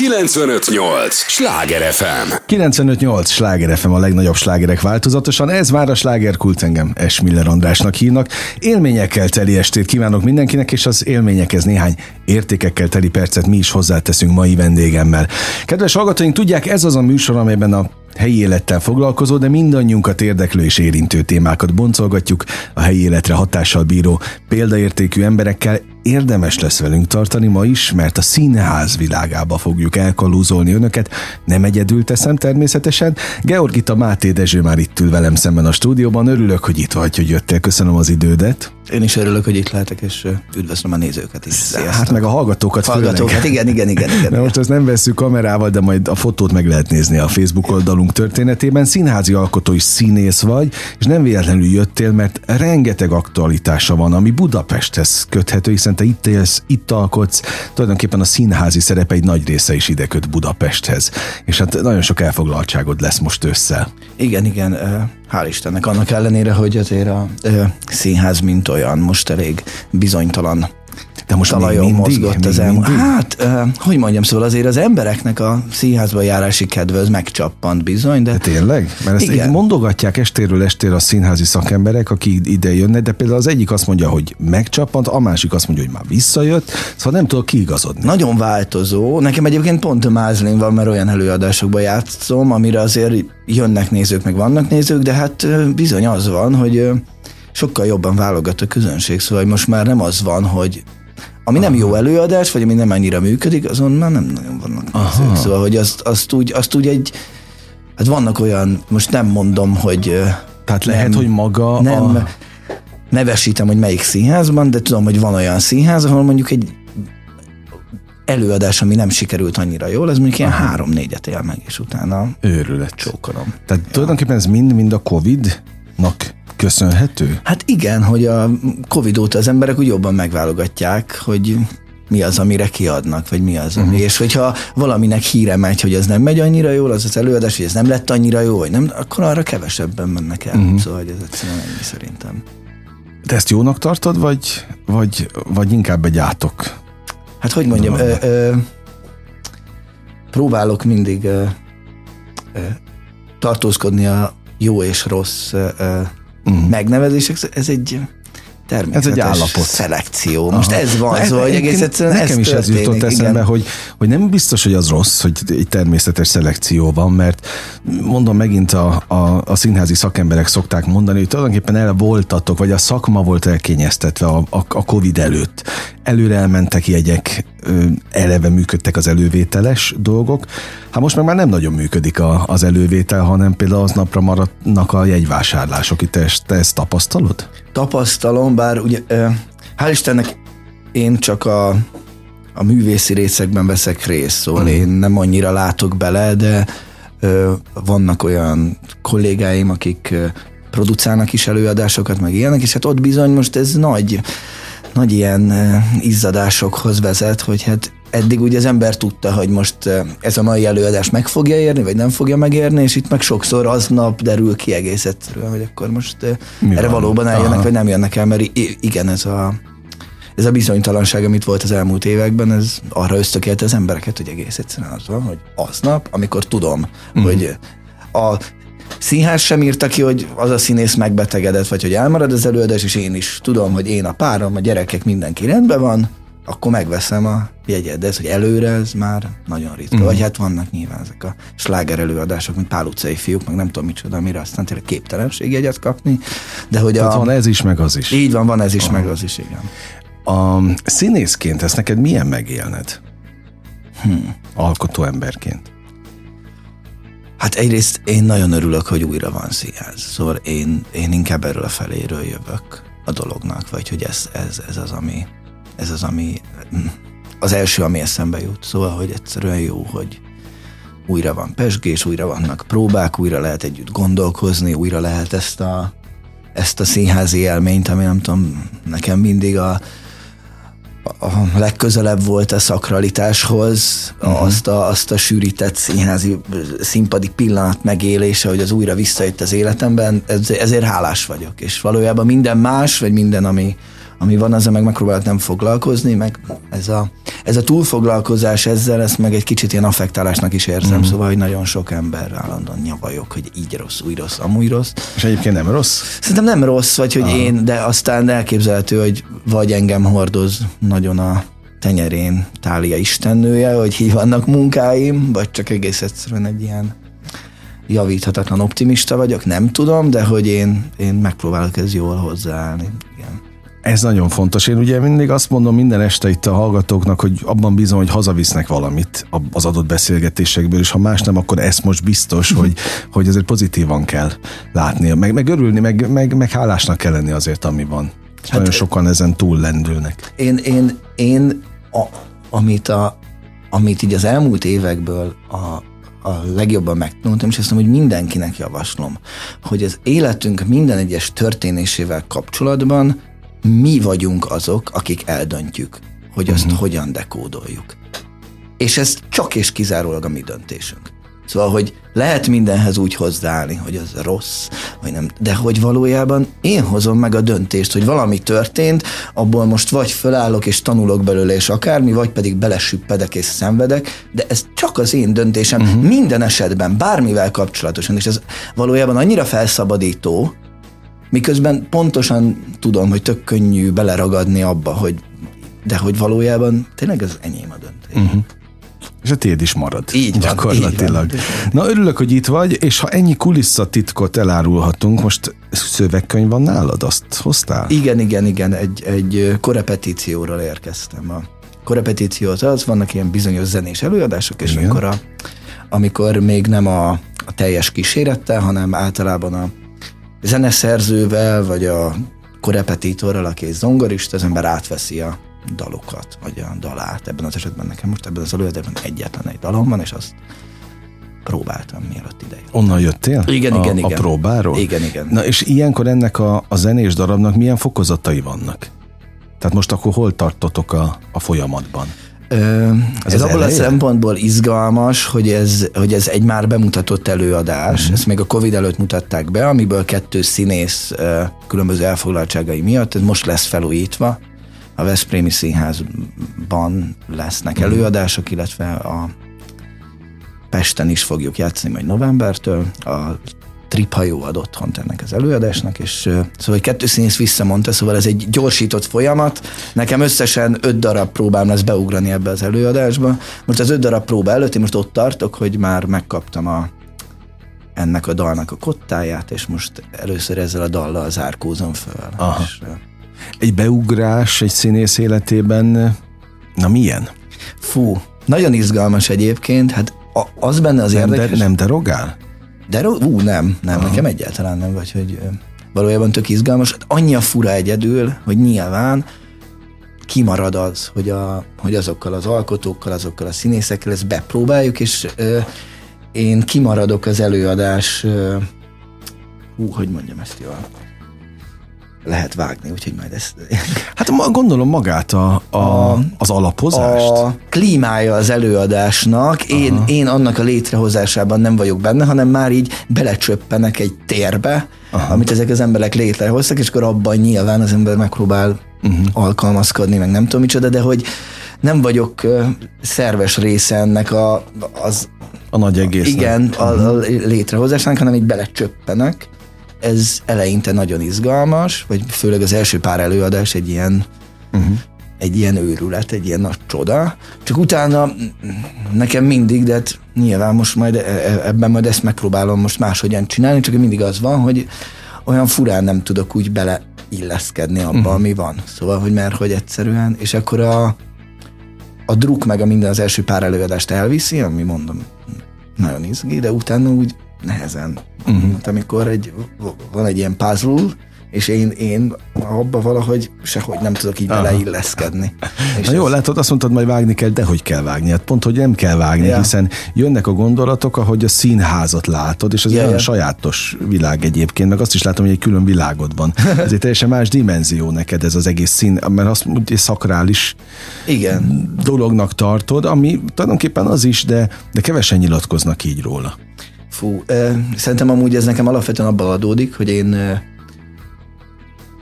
958! Sláger FM! 958! Sláger FM a legnagyobb slágerek változatosan. Ez már a slágerkult engem Esmiller Andrásnak hívnak. Élményekkel teli estét kívánok mindenkinek, és az élményekhez néhány értékekkel teli percet mi is hozzáteszünk mai vendégemmel. Kedves hallgatóink, tudják, ez az a műsor, amelyben a helyi élettel foglalkozó, de mindannyiunkat érdeklő és érintő témákat boncolgatjuk a helyi életre hatással bíró példaértékű emberekkel. Érdemes lesz velünk tartani ma is, mert a színház világába fogjuk elkalúzolni önöket. Nem egyedül teszem természetesen. Georgita Máté Dezső már itt ül velem szemben a stúdióban. Örülök, hogy itt vagy, hogy jöttél. Köszönöm az idődet. Én is örülök, hogy itt lehetek, és üdvözlöm a nézőket is. Sziasztok. Hát meg a hallgatókat Hallgatókat, főleg. igen, igen, igen. igen, igen. most ezt nem veszük kamerával, de majd a fotót meg lehet nézni a Facebook oldalunk történetében. Színházi alkotó is színész vagy, és nem véletlenül jöttél, mert rengeteg aktualitása van, ami Budapesthez köthető, hiszen te itt élsz, itt alkotsz, tulajdonképpen a színházi szerepe egy nagy része is ide köt Budapesthez. És hát nagyon sok elfoglaltságod lesz most össze. Igen, igen hál' Istennek, annak ellenére, hogy azért a színház mint olyan most elég bizonytalan de most talajon mindig, mozgott az elmúlt. Hát, uh, hogy mondjam, szóval azért az embereknek a színházba járási kedve az megcsappant bizony, de... de tényleg? Mert ezt igen. mondogatják estéről estére a színházi szakemberek, akik ide jönnek, de például az egyik azt mondja, hogy megcsappant, a másik azt mondja, hogy már visszajött, szóval nem tudok kiigazodni. Nagyon változó. Nekem egyébként pont a mázlin van, mert olyan előadásokba játszom, amire azért jönnek nézők, meg vannak nézők, de hát bizony az van, hogy sokkal jobban válogat a közönség, szóval most már nem az van, hogy ami Aha. nem jó előadás, vagy ami nem annyira működik, azon már nem nagyon vannak nézők. Szóval, hogy azt, azt, úgy, azt úgy egy, hát vannak olyan, most nem mondom, hogy tehát lehet, nem, hogy maga nem, a... nevesítem, hogy melyik színházban, de tudom, hogy van olyan színház, ahol mondjuk egy előadás, ami nem sikerült annyira jól, ez mondjuk ilyen három-négyet él meg, és utána őrület. Csókolom. Tehát ja. tulajdonképpen ez mind-mind a Covid-nak köszönhető? Hát igen, hogy a Covid óta az emberek úgy jobban megválogatják, hogy mi az, amire kiadnak, vagy mi az, ami. Uh-huh. És hogyha valaminek híre megy, hogy ez nem megy annyira jól, az az előadás, hogy ez nem lett annyira jó, vagy nem, akkor arra kevesebben mennek el. Uh-huh. Szóval hogy ez egyszerűen ennyi szerintem. De ezt jónak tartod, vagy, vagy, vagy inkább egy átok? Hát hogy mondjam, ö, ö, próbálok mindig ö, ö, tartózkodni a jó és rossz ö, uh-huh. megnevezések, ez egy természetes ez egy állapot. szelekció. Most Aha. ez van, Na, szóval, hogy egész egyszerűen Nekem ez is ez jutott eszembe, hogy, hogy nem biztos, hogy az rossz, hogy egy természetes szelekció van, mert mondom megint a, a, a színházi szakemberek szokták mondani, hogy tulajdonképpen el voltatok, vagy a szakma volt elkényeztetve a, a, a Covid előtt. Előre elmentek jegyek, eleve működtek az elővételes dolgok. Hát most meg már nem nagyon működik a, az elővétel, hanem például aznapra maradnak a jegyvásárlások. Itt te, te ezt tapasztalod? Tapasztalom, bár ugye, hál' Istennek én csak a, a művészi részekben veszek részt, szóval mm. én nem annyira látok bele, de ö, vannak olyan kollégáim, akik ö, producálnak is előadásokat, meg ilyenek, és hát ott bizony most ez nagy nagy ilyen izzadásokhoz vezet, hogy hát eddig ugye az ember tudta, hogy most ez a mai előadás meg fogja érni, vagy nem fogja megérni, és itt meg sokszor aznap derül ki egész egyszerűen, hogy akkor most Mi erre van? valóban eljönnek, Aha. vagy nem jönnek el, mert igen, ez a, ez a bizonytalanság, amit volt az elmúlt években, ez arra ösztökélte az embereket, hogy egész egyszerűen az van, hogy aznap, amikor tudom, mm. hogy a színház sem írta ki, hogy az a színész megbetegedett, vagy hogy elmarad az előadás, és én is tudom, hogy én a párom, a gyerekek, mindenki rendben van, akkor megveszem a jegyet, de ez, hogy előre, ez már nagyon ritka. Mm. Vagy hát vannak nyilván ezek a sláger előadások, mint Pál utcai fiúk, meg nem tudom micsoda, amire aztán tényleg képtelenség jegyet kapni. De hogy a... van ez is, meg az is. Így van, van ez is, Aha. meg az is, igen. A színészként ezt neked milyen megélned? Hmm. Alkotó emberként. Hát egyrészt én nagyon örülök, hogy újra van színház. Szóval én, én inkább erről a feléről jövök a dolognak, vagy hogy ez, ez, ez az, ami, ez az, ami az első, ami eszembe jut. Szóval, hogy egyszerűen jó, hogy újra van pesgés, újra vannak próbák, újra lehet együtt gondolkozni, újra lehet ezt a, ezt a színházi élményt, ami nem tudom, nekem mindig a, a legközelebb volt a szakralitáshoz, uh-huh. azt, a, azt a sűrített színházi színpadi pillanat megélése, hogy az újra visszajött az életemben, ez, ezért hálás vagyok. És valójában minden más, vagy minden, ami, ami van, azzal meg megpróbálok nem foglalkozni, meg ez a, ez a túlfoglalkozás ezzel, ezt meg egy kicsit ilyen affektálásnak is érzem, mm. szóval, hogy nagyon sok ember állandóan nyavajok, hogy így rossz, úgy rossz, amúgy rossz. És egyébként nem rossz? Szerintem nem rossz, vagy hogy Aha. én, de aztán elképzelhető, hogy vagy engem hordoz nagyon a tenyerén Tália istennője, hogy így vannak munkáim, vagy csak egész egyszerűen egy ilyen javíthatatlan optimista vagyok, nem tudom, de hogy én, én megpróbálok ez jól hozzáállni. Igen. Ez nagyon fontos. Én ugye mindig azt mondom minden este itt a hallgatóknak, hogy abban bízom, hogy hazavisznek valamit az adott beszélgetésekből, és ha más nem, akkor ez most biztos, hogy, hogy azért pozitívan kell látni, meg, meg örülni, meg, meg, meg hálásnak kell lenni azért, ami van. Hát, nagyon sokan ezen túl lendülnek. Én, én, én a, amit, a, amit így az elmúlt évekből a, a legjobban megtanultam, és azt mondom, hogy mindenkinek javaslom, hogy az életünk minden egyes történésével kapcsolatban mi vagyunk azok, akik eldöntjük, hogy azt uh-huh. hogyan dekódoljuk. És ez csak és kizárólag a mi döntésünk. Szóval, hogy lehet mindenhez úgy hozzáállni, hogy az rossz, vagy nem, de hogy valójában én hozom meg a döntést, hogy valami történt, abból most vagy fölállok és tanulok belőle, és akármi, vagy pedig belesüppedek és szenvedek, de ez csak az én döntésem uh-huh. minden esetben, bármivel kapcsolatosan, és ez valójában annyira felszabadító, miközben pontosan tudom, hogy tök könnyű beleragadni abba, hogy de hogy valójában tényleg ez enyém a döntés. Uh-huh. És a tiéd is marad. Így van, gyakorlatilag. Így van. Na örülök, hogy itt vagy, és ha ennyi kulisszatitkot elárulhatunk, most szövegkönyv van nálad, azt hoztál? Igen, igen, igen, egy, egy korepetícióról érkeztem. A korepetíció az, vannak ilyen bizonyos zenés előadások, és igen. akkor a, amikor még nem a, a teljes kísérettel, hanem általában a zeneszerzővel, vagy a korepetitorral, aki egy zongorista, az ember átveszi a dalokat, vagy a dalát. Ebben az esetben nekem most ebben az előadásban egyetlen egy dalom van, és azt próbáltam mielőtt ide. Onnan jöttél? Igen, a, igen, igen. A próbáról? Igen, igen. Na és ilyenkor ennek a, a zenés darabnak milyen fokozatai vannak? Tehát most akkor hol tartotok a, a folyamatban? Ez ez abból a szempontból izgalmas, hogy ez, hogy ez egy már bemutatott előadás, uh-huh. ezt még a Covid előtt mutatták be, amiből kettő színész különböző elfoglaltságai miatt, ez most lesz felújítva, a Veszprémi Színházban lesznek uh-huh. előadások, illetve a Pesten is fogjuk játszani majd novembertől, a triphajó ad otthont ennek az előadásnak, és szóval egy kettő színész visszamondta, szóval ez egy gyorsított folyamat. Nekem összesen öt darab próbám lesz beugrani ebbe az előadásba. Most az öt darab próba előtt én most ott tartok, hogy már megkaptam a, ennek a dalnak a kottáját, és most először ezzel a dallal zárkózom föl. Aha. És, egy beugrás egy színész életében, na milyen? Fú, nagyon izgalmas egyébként, hát az benne az nem érdekes... De, nem derogál? De ú, nem, nem, Aha. nekem egyáltalán nem, vagy hogy valójában tök izgalmas. Hát annyi a fura egyedül, hogy nyilván kimarad az, hogy, a, hogy azokkal az alkotókkal, azokkal a színészekkel ezt bepróbáljuk, és ö, én kimaradok az előadás, ö, hú, hogy mondjam ezt jól lehet vágni, úgyhogy majd ezt... Hát gondolom magát a, a, a az alapozást. A klímája az előadásnak, én, én annak a létrehozásában nem vagyok benne, hanem már így belecsöppenek egy térbe, Aha. amit ezek az emberek létrehoztak, és akkor abban nyilván az ember megpróbál uh-huh. alkalmazkodni, meg nem tudom micsoda, de hogy nem vagyok szerves része ennek a, az... A nagy egész. Igen, a, a létrehozásnak, hanem így belecsöppenek ez eleinte nagyon izgalmas, vagy főleg az első pár előadás egy ilyen uh-huh. egy ilyen őrület, egy ilyen nagy csoda. Csak utána nekem mindig, de hát nyilván most majd e, e, ebben majd ezt megpróbálom most máshogyan csinálni, csak mindig az van, hogy olyan furán nem tudok úgy bele illeszkedni abba, uh-huh. ami van. Szóval, hogy mert hogy egyszerűen, és akkor a, a druk meg a minden az első pár előadást elviszi, ami mondom, nagyon izgi, de utána úgy nehezen. Uh-huh. Hát amikor egy, van egy ilyen puzzle, és én, én abba valahogy sehogy nem tudok így beleilleszkedni. Na jó, ez... látod, azt mondtad, majd vágni kell, de hogy kell vágni? Hát pont, hogy nem kell vágni, ja. hiszen jönnek a gondolatok, ahogy a színházat látod, és az ja, egy ja. sajátos világ egyébként, meg azt is látom, hogy egy külön világod van. Ez egy teljesen más dimenzió neked ez az egész szín, mert azt úgy szakrális Igen. dolognak tartod, ami tulajdonképpen az is, de, de kevesen nyilatkoznak így róla. Fú, szerintem amúgy ez nekem alapvetően abban adódik, hogy én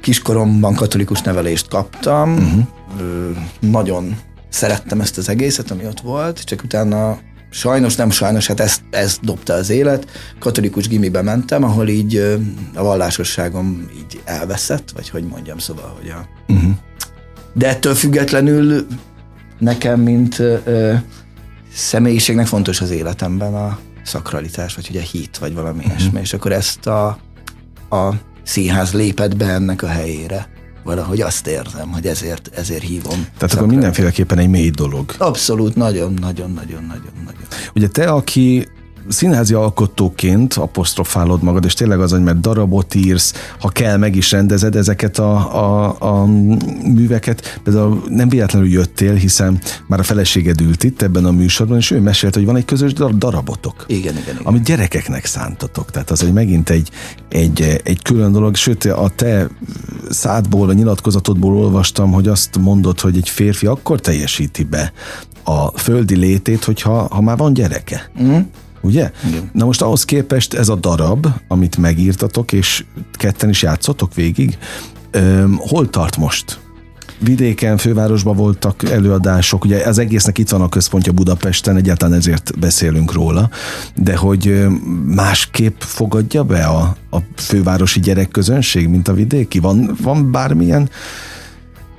kiskoromban katolikus nevelést kaptam, uh-huh. nagyon szerettem ezt az egészet, ami ott volt, csak utána sajnos, nem sajnos, hát ezt, ezt dobta az élet. Katolikus gimibe mentem, ahol így a vallásosságom így elveszett, vagy hogy mondjam, szóval, hogy a... Uh-huh. De ettől függetlenül nekem, mint ö, személyiségnek fontos az életemben a szakralitás, vagy ugye hit, vagy valami uh-huh. ilyesmi, és akkor ezt a, a színház lépett be ennek a helyére valahogy azt érzem, hogy ezért, ezért hívom. Tehát szakra. akkor mindenféleképpen egy mély dolog. Abszolút, nagyon, nagyon, nagyon, nagyon, nagyon. Ugye te, aki színházi alkotóként apostrofálod magad, és tényleg az, hogy mert darabot írsz, ha kell, meg is rendezed ezeket a, a, a műveket. Például nem véletlenül jöttél, hiszen már a feleséged ült itt ebben a műsorban, és ő mesélt, hogy van egy közös darabotok. Igen, igen, igen. Amit gyerekeknek szántatok. Tehát az egy megint egy, egy, egy külön dolog. Sőt, a te szádból, a nyilatkozatodból olvastam, hogy azt mondod, hogy egy férfi akkor teljesíti be a földi létét, hogyha ha már van gyereke. Mm ugye? Igen. Na most ahhoz képest ez a darab, amit megírtatok, és ketten is játszotok végig, öm, hol tart most? Vidéken, fővárosban voltak előadások, ugye az egésznek itt van a központja Budapesten, egyáltalán ezért beszélünk róla, de hogy másképp fogadja be a, a fővárosi gyerekközönség, mint a vidéki? Van, van bármilyen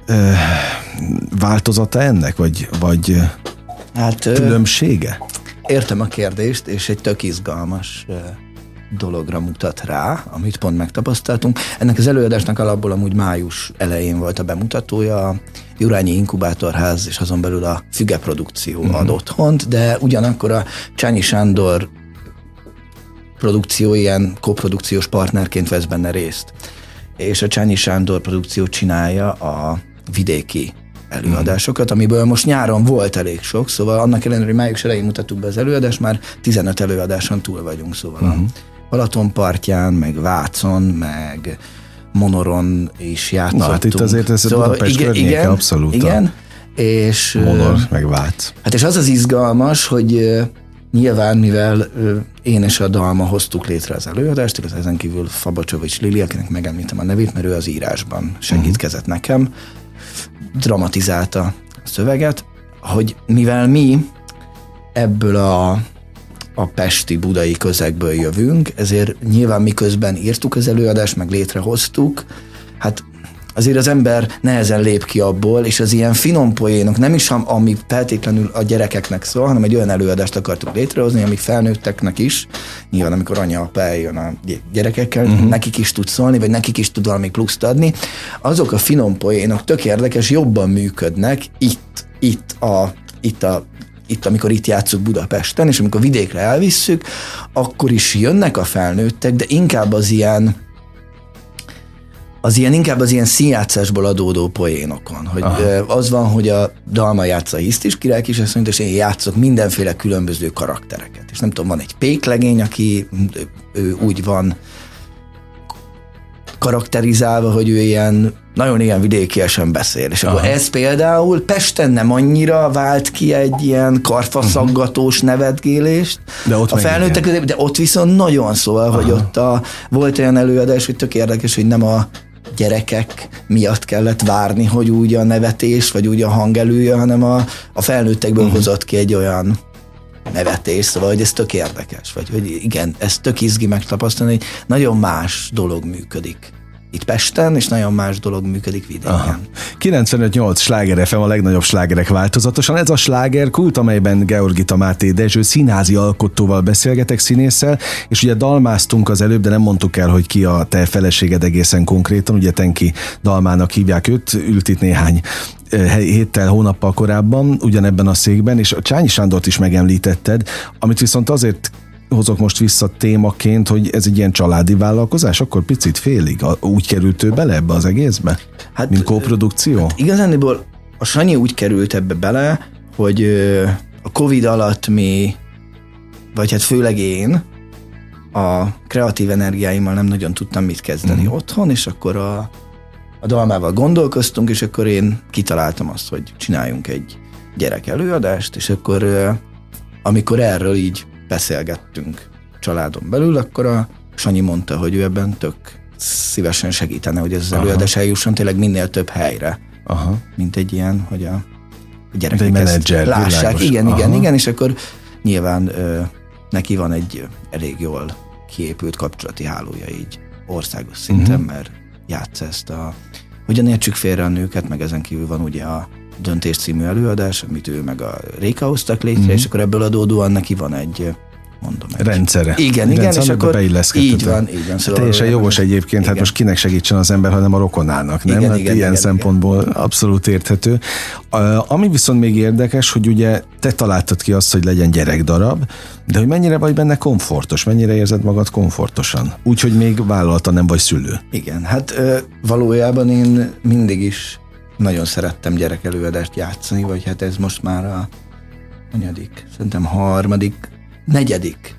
ö, változata ennek, vagy, vagy hát, különbsége? Értem a kérdést, és egy tök izgalmas dologra mutat rá, amit pont megtapasztaltunk. Ennek az előadásnak alapból amúgy május elején volt a bemutatója, a Jurányi Inkubátorház és azon belül a Füge Produkció uh-huh. ad otthont, de ugyanakkor a Csányi Sándor produkció ilyen koprodukciós partnerként vesz benne részt. És a Csányi Sándor produkció csinálja a vidéki előadásokat, amiből most nyáron volt elég sok, szóval annak ellenére, hogy május elején mutattuk be az előadást, már 15 előadáson túl vagyunk, szóval uh-huh. a mhm. Balaton partján, meg Vácon, meg Monoron is játszottunk. Na, hát itt azért ez szóval Budapest igen, igen, abszolút. Igen, és... Monor, meg Vác. Hát és az az izgalmas, hogy Nyilván, mivel én és a Dalma hoztuk létre az előadást, igaz, ezen kívül Fabacsovics Lili, akinek megemlítem a nevét, mert ő az írásban segítkezett uh-huh. nekem, dramatizálta a szöveget, hogy mivel mi ebből a, a pesti, budai közegből jövünk, ezért nyilván miközben írtuk az előadást, meg létrehoztuk, hát azért az ember nehezen lép ki abból, és az ilyen finom poénok, nem is ami feltétlenül a gyerekeknek szól, hanem egy olyan előadást akartuk létrehozni, ami felnőtteknek is, nyilván amikor anya apa eljön a gyerekekkel, uh-huh. nekik is tud szólni, vagy nekik is tud valami pluszt adni, azok a finom poénok tök érdekes, jobban működnek itt, itt a, itt a itt, amikor itt játszunk Budapesten, és amikor vidékre elvisszük, akkor is jönnek a felnőttek, de inkább az ilyen az ilyen inkább az ilyen színjátszásból adódó poénokon, hogy Aha. az van, hogy a Dalma játsza a hisztis király kisasszonyt, és én játszok mindenféle különböző karaktereket. És nem tudom, van egy péklegény, aki ő úgy van karakterizálva, hogy ő ilyen nagyon ilyen vidékiesen beszél. És Aha. akkor ez például Pesten nem annyira vált ki egy ilyen karfaszaggatós nevetgélést. De ott a felnőttek de ott viszont nagyon szól, Aha. hogy ott a, volt olyan előadás, hogy tök érdekes, hogy nem a gyerekek miatt kellett várni, hogy úgy a nevetés, vagy úgy a hang előjön, hanem a, a felnőttekből uh-huh. hozott ki egy olyan nevetés, szóval, hogy ez tök érdekes, vagy hogy igen, ez tök izgi megtapasztalni, hogy nagyon más dolog működik itt Pesten, és nagyon más dolog működik vidéken. 95-8 sláger FM a legnagyobb slágerek változatosan. Ez a sláger kult, amelyben Georgita Máté Dezső színházi alkotóval beszélgetek színésszel, és ugye dalmáztunk az előbb, de nem mondtuk el, hogy ki a te feleséged egészen konkrétan, ugye Tenki Dalmának hívják őt, ült itt néhány eh, héttel, hónappal korábban, ugyanebben a székben, és a Csányi Sándort is megemlítetted, amit viszont azért hozok most vissza témaként, hogy ez egy ilyen családi vállalkozás, akkor picit félig úgy került ő bele ebbe az egészbe? Hát, mint kóprodukció? Igazániból a Sanyi úgy került ebbe bele, hogy a Covid alatt mi, vagy hát főleg én, a kreatív energiáimmal nem nagyon tudtam mit kezdeni mm. otthon, és akkor a, a dalmával gondolkoztunk, és akkor én kitaláltam azt, hogy csináljunk egy gyerek előadást, és akkor amikor erről így beszélgettünk családon belül, akkor a Sanyi mondta, hogy ő ebben tök szívesen segítene, hogy ez az előadás eljusson tényleg minél több helyre. Aha. Mint egy ilyen, hogy a gyerekek egy menedzser, lássák. világos. Igen, Aha. igen, igen, és akkor nyilván ö, neki van egy elég jól kiépült kapcsolati hálója így országos szinten, uh-huh. mert játsz ezt a... Hogyan értsük félre a nőket, meg ezen kívül van ugye a Döntés című előadás, amit ő meg a Réka hoztak létre, Mhm. uh-huh. és akkor ebből adódóan neki van egy mondom, egy Rendszere. Igen, igen, Rendszer, és akkor így van, így van. Szóval Teljesen jogos egyébként, hát Igen. most kinek segítsen az ember, hanem a rokonának, nem? Igen, hát igen, ilyen igen, szempontból abszolút érthető. Uh, ami viszont még érdekes, hogy ugye te találtad ki azt, hogy legyen gyerekdarab, de hogy mennyire vagy benne komfortos, mennyire érzed magad komfortosan? Úgyhogy még vállalta nem vagy szülő. Igen, hát valójában én mindig is nagyon szerettem gyerekelőadást játszani, vagy hát ez most már a anyadik, szerintem harmadik, negyedik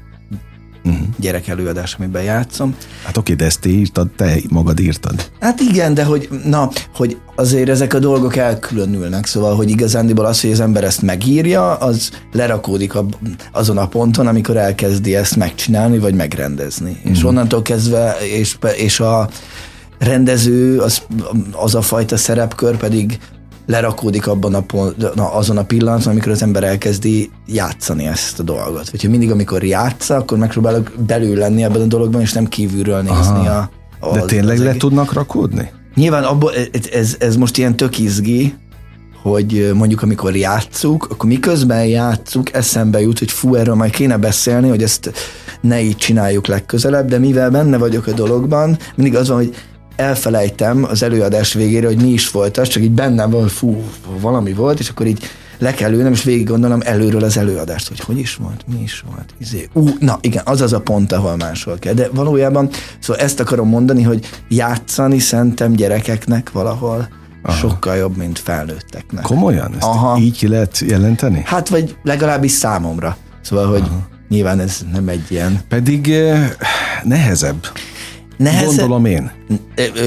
Uh-huh. gyerekelőadás, amiben játszom. Hát oké, de ezt te írtad, te magad írtad. Hát igen, de hogy, na, hogy azért ezek a dolgok elkülönülnek, szóval, hogy igazándiból az, hogy az ember ezt megírja, az lerakódik a, azon a ponton, amikor elkezdi ezt megcsinálni, vagy megrendezni. Mm. És onnantól kezdve, és, és a rendező, az, az a fajta szerepkör pedig lerakódik abban a pont, azon a pillanaton, amikor az ember elkezdi játszani ezt a dolgot. Hogyha mindig, amikor játsza, akkor megpróbálok belül lenni ebben a dologban, és nem kívülről nézni a, a De tényleg le tudnak rakódni? Nyilván abból, ez, ez, ez most ilyen tök izgi, hogy mondjuk amikor játszuk, akkor miközben játszuk, eszembe jut, hogy fú, erről majd kéne beszélni, hogy ezt ne így csináljuk legközelebb, de mivel benne vagyok a dologban, mindig az van, hogy elfelejtem az előadás végére, hogy mi is volt az, csak így bennem van, fú, valami volt, és akkor így le kell ülnem, és végig gondolom előről az előadást, hogy hogy is volt, mi is volt. Izé. Ú, na igen, az az a pont, ahol máshol kell. De valójában, szóval ezt akarom mondani, hogy játszani szerintem gyerekeknek valahol Aha. sokkal jobb, mint felnőtteknek. Komolyan? Ezt Aha. így ki lehet jelenteni? Hát vagy legalábbis számomra. Szóval, hogy Aha. nyilván ez nem egy ilyen Pedig eh, nehezebb. Nehezebb, Gondolom én.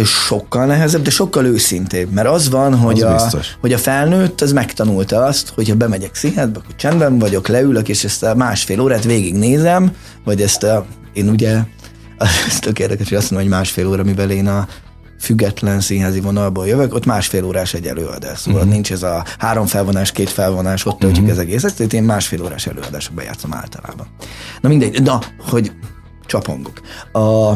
Sokkal nehezebb, de sokkal őszintébb, mert az van, hogy, Az a, biztos. hogy a felnőtt az megtanulta azt, hogy ha bemegyek színházba, akkor csendben vagyok, leülök, és ezt a másfél órát végignézem, vagy ezt a, én ugye, ez tök érdekes, hogy azt mondom, hogy másfél óra, mivel én a független színházi vonalból jövök, ott másfél órás egy előadás. Szóval uh-huh. nincs ez a három felvonás, két felvonás, ott töltjük uh-huh. az egészet, tehát én másfél órás előadásokba játszom általában. Na mindegy, na, hogy csapongok. A,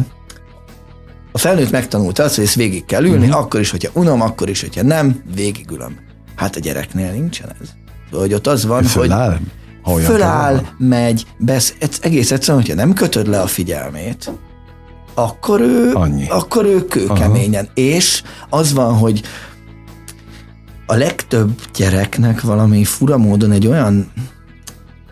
a felnőtt megtanulta azt, hogy ezt végig kell ülni, uh-huh. akkor is, hogyha unom, akkor is, hogyha nem, végigülöm. Hát a gyereknél nincsen ez. Hogy ott az van, hogy Föláll? Ha olyan föláll, kell. megy, besz, egész egyszerűen, hogyha nem kötöd le a figyelmét, akkor ő, Annyi. akkor ő kőkeményen. És az van, hogy a legtöbb gyereknek valami fura módon egy olyan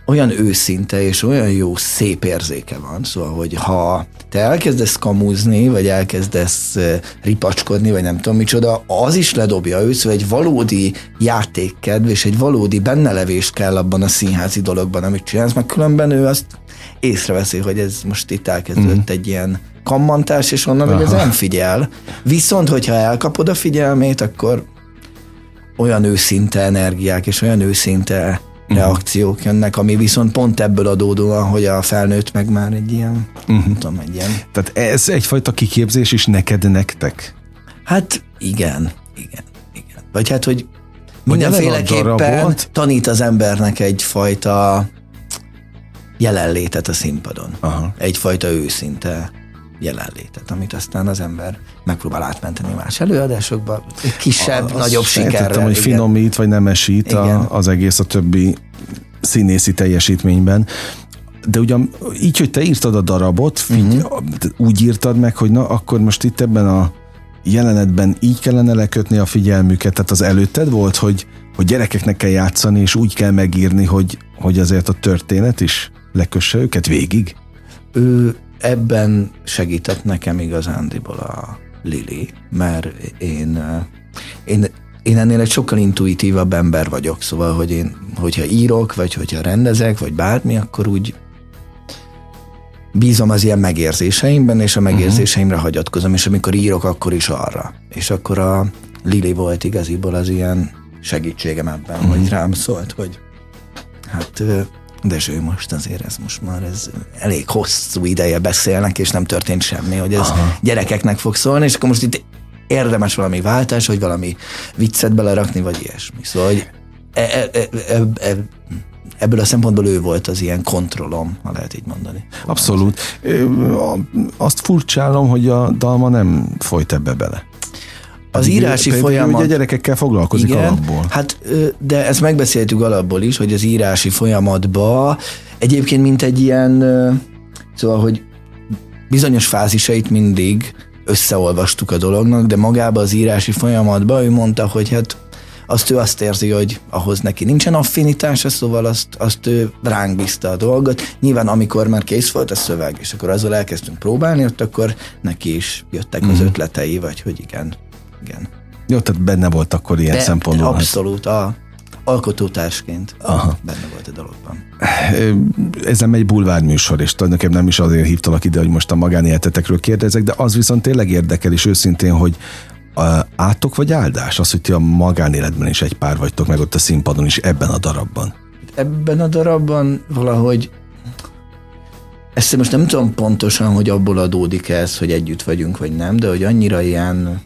olyan őszinte és olyan jó, szép érzéke van, szóval, hogy ha te elkezdesz kamuzni, vagy elkezdesz ripacskodni, vagy nem tudom micsoda, az is ledobja őt, szóval egy valódi játékkedv és egy valódi bennelevés kell abban a színházi dologban, amit csinálsz, meg különben ő azt észreveszi, hogy ez most itt elkezdődött mm. egy ilyen kammantás, és onnan, hogy ez nem figyel. Viszont, hogyha elkapod a figyelmét, akkor olyan őszinte energiák és olyan őszinte reakciók jönnek, ami viszont pont ebből adódóan, hogy a felnőtt meg már egy ilyen, uh-huh. nem tudom, egy ilyen, Tehát ez egyfajta kiképzés is neked, nektek? hát igen, igen, igen. Vagy hát, hogy mindenféleképpen tanít az embernek egyfajta jelenlétet a színpadon. Aha. Egyfajta őszinte jelenlétet, amit aztán az ember megpróbál átmenteni más előadásokba, kisebb, Azt nagyobb sikerrel. hogy igen. finomít, vagy nemesít Igen. a, az egész a többi színészi teljesítményben. De ugyan így, hogy te írtad a darabot, figy- uh-huh. úgy írtad meg, hogy na, akkor most itt ebben a jelenetben így kellene lekötni a figyelmüket, tehát az előtted volt, hogy, hogy gyerekeknek kell játszani, és úgy kell megírni, hogy, hogy azért a történet is lekösse őket végig? ő ebben segített nekem igazándiból a Lili, mert én, eh, én, én ennél egy sokkal intuitívabb ember vagyok, szóval, hogy én, hogyha írok, vagy hogyha rendezek, vagy bármi, akkor úgy bízom az ilyen megérzéseimben, és a megérzéseimre hagyatkozom, és amikor írok, akkor is arra. És akkor a Lili volt igaziból az ilyen segítségem ebben, hogy rám szólt, hogy hát ö, Dezső, most azért ez most már ez elég hosszú ideje beszélnek, és nem történt semmi, hogy ez Aha. gyerekeknek fog szólni, és akkor most itt érdemes valami váltás, vagy valami viccet belerakni, vagy ilyesmi. Szóval, hogy e, e, e, e, e, ebből a szempontból ő volt az ilyen kontrollom, ha lehet így mondani. Abszolút. Azt furcsálom, hogy a Dalma nem folyt ebbe bele. Az írási pedig folyamat... Ugye gyerekekkel foglalkozik igen, alapból. Hát, de ezt megbeszéltük alapból is, hogy az írási folyamatba egyébként mint egy ilyen, szóval, hogy bizonyos fázisait mindig összeolvastuk a dolognak, de magába az írási folyamatban ő mondta, hogy hát azt ő azt érzi, hogy ahhoz neki nincsen affinitása, szóval azt, azt ő ránk bízta a dolgot. Nyilván amikor már kész volt a szöveg, és akkor azzal elkezdtünk próbálni, ott akkor neki is jöttek mm. az mhm. ötletei, vagy hogy igen, igen. Jó, tehát benne volt akkor ilyen de, szempontból. Hát- abszolút, a, alkotótársként Aha. benne volt a dologban. Ez nem egy bulvárműsor, és tulajdonképpen nem is azért hívtalak ide, hogy most a magánéletetekről kérdezek, de az viszont tényleg érdekel, és őszintén, hogy átok vagy áldás? Az, hogy ti a magánéletben is egy pár vagytok, meg ott a színpadon is ebben a darabban. Ebben a darabban valahogy ezt most nem tudom pontosan, hogy abból adódik ez, hogy együtt vagyunk, vagy nem, de hogy annyira ilyen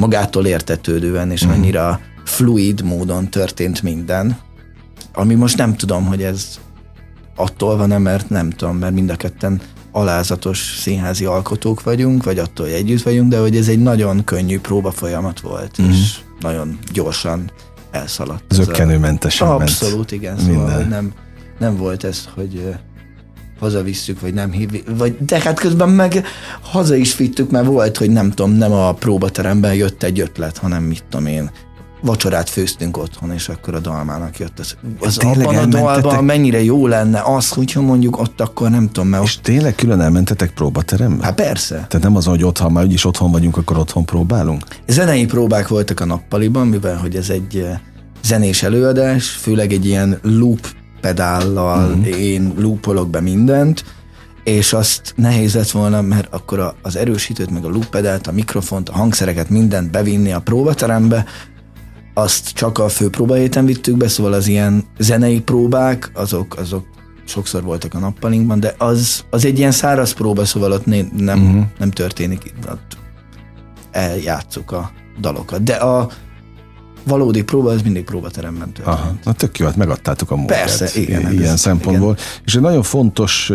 magától értetődően, és mm. annyira fluid módon történt minden, ami most nem tudom, hogy ez attól van-e, mert nem tudom, mert mind a ketten alázatos színházi alkotók vagyunk, vagy attól, hogy együtt vagyunk, de hogy ez egy nagyon könnyű próba folyamat volt, mm-hmm. és nagyon gyorsan elszaladt. Zöggenőmentesen ment. Abszolút, igen. Szóval Minden. nem, nem volt ez, hogy hazavisszük, vagy nem hív, vagy, de hát közben meg haza is vittük, mert volt, hogy nem tudom, nem a próbateremben jött egy ötlet, hanem mit tudom én, vacsorát főztünk otthon, és akkor a dalmának jött az. Az abban a dalban mennyire jó lenne az, hogyha mondjuk ott akkor nem tudom, mert... És tényleg külön elmentetek próbaterembe? Hát persze. Tehát nem az, hogy otthon, már úgyis otthon vagyunk, akkor otthon próbálunk? Zenei próbák voltak a nappaliban, mivel hogy ez egy eh, zenés előadás, főleg egy ilyen loop pedállal mm. én loopolok be mindent, és azt nehéz lett volna, mert akkor az erősítőt, meg a loop pedált, a mikrofont, a hangszereket, mindent bevinni a próbaterembe, azt csak a főpróbahéten vittük be, szóval az ilyen zenei próbák, azok, azok sokszor voltak a nappalinkban, de az, az egy ilyen száraz próba, szóval ott nem, uh-huh. nem történik, ott eljátszuk a dalokat. De a valódi próba, az mindig próbateremben történt. Aha, na tök jó, hát megadtátok a munkát. Persze, igen. Ilyen ez, szempontból. Igen. És egy nagyon fontos,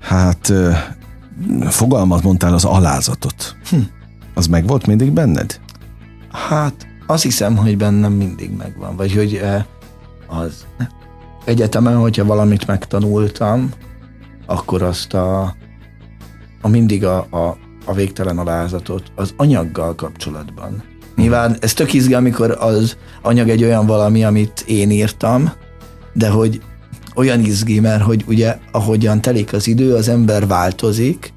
hát fogalmat mondtál, az alázatot. Hm. Az meg volt mindig benned? Hát azt hiszem, hogy bennem mindig megvan, vagy hogy az egyetemen, hogyha valamit megtanultam, akkor azt a, a mindig a, a, a végtelen alázatot az anyaggal kapcsolatban. Nyilván ez tök izgi, amikor az anyag egy olyan valami, amit én írtam, de hogy olyan izgi, mert hogy ugye ahogyan telik az idő, az ember változik,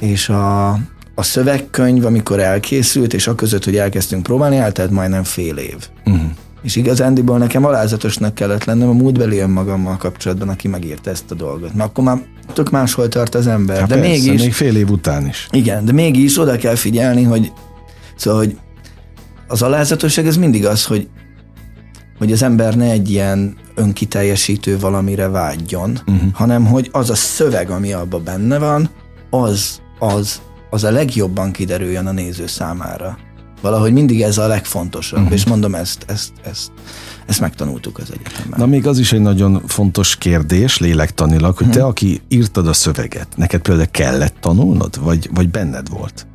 és a, a szövegkönyv, amikor elkészült, és a között, hogy elkezdtünk próbálni, eltelt majdnem fél év. Uh-huh. És igazándiból nekem alázatosnak kellett lennem a múltbeli önmagammal kapcsolatban, aki megírta ezt a dolgot. Mert akkor már tök máshol tart az ember. Hát de persze, mégis... még fél év után is. Igen, de mégis oda kell figyelni, hogy szóval, hogy az alázatosság ez mindig az, hogy hogy az ember ne egy ilyen önkiteljesítő valamire vágyjon, uh-huh. hanem hogy az a szöveg, ami abban benne van, az, az az a legjobban kiderüljön a néző számára. Valahogy mindig ez a legfontosabb, uh-huh. és mondom, ezt, ezt, ezt, ezt megtanultuk az egyetemen. Na még az is egy nagyon fontos kérdés, lélektanilag, hogy uh-huh. te, mhm. aki írtad a szöveget, neked például kellett tanulnod, vagy, vagy benned volt?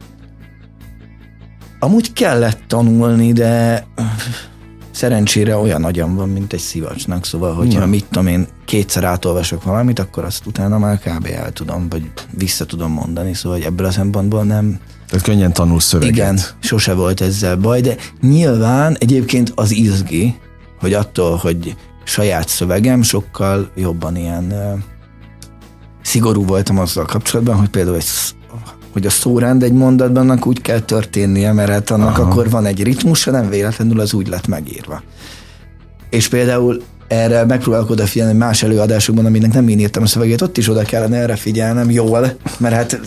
Amúgy kellett tanulni, de szerencsére olyan agyam van, mint egy szivacsnak, szóval, hogyha mit tudom én, kétszer átolvasok valamit, akkor azt utána már kb. el tudom, vagy vissza tudom mondani, szóval hogy ebből a szempontból nem... Tehát könnyen tanul szöveget. Igen, sose volt ezzel baj, de nyilván egyébként az izgi, hogy attól, hogy saját szövegem, sokkal jobban ilyen uh, szigorú voltam azzal kapcsolatban, hogy például egy hogy a szórend egy mondatban úgy kell történnie, mert hát annak Aha. akkor van egy ritmusa, nem véletlenül az úgy lett megírva. És például erre megpróbálok odafigyelni más előadásokban, aminek nem én írtam a szövegét, ott is oda kellene erre figyelnem jól, mert hát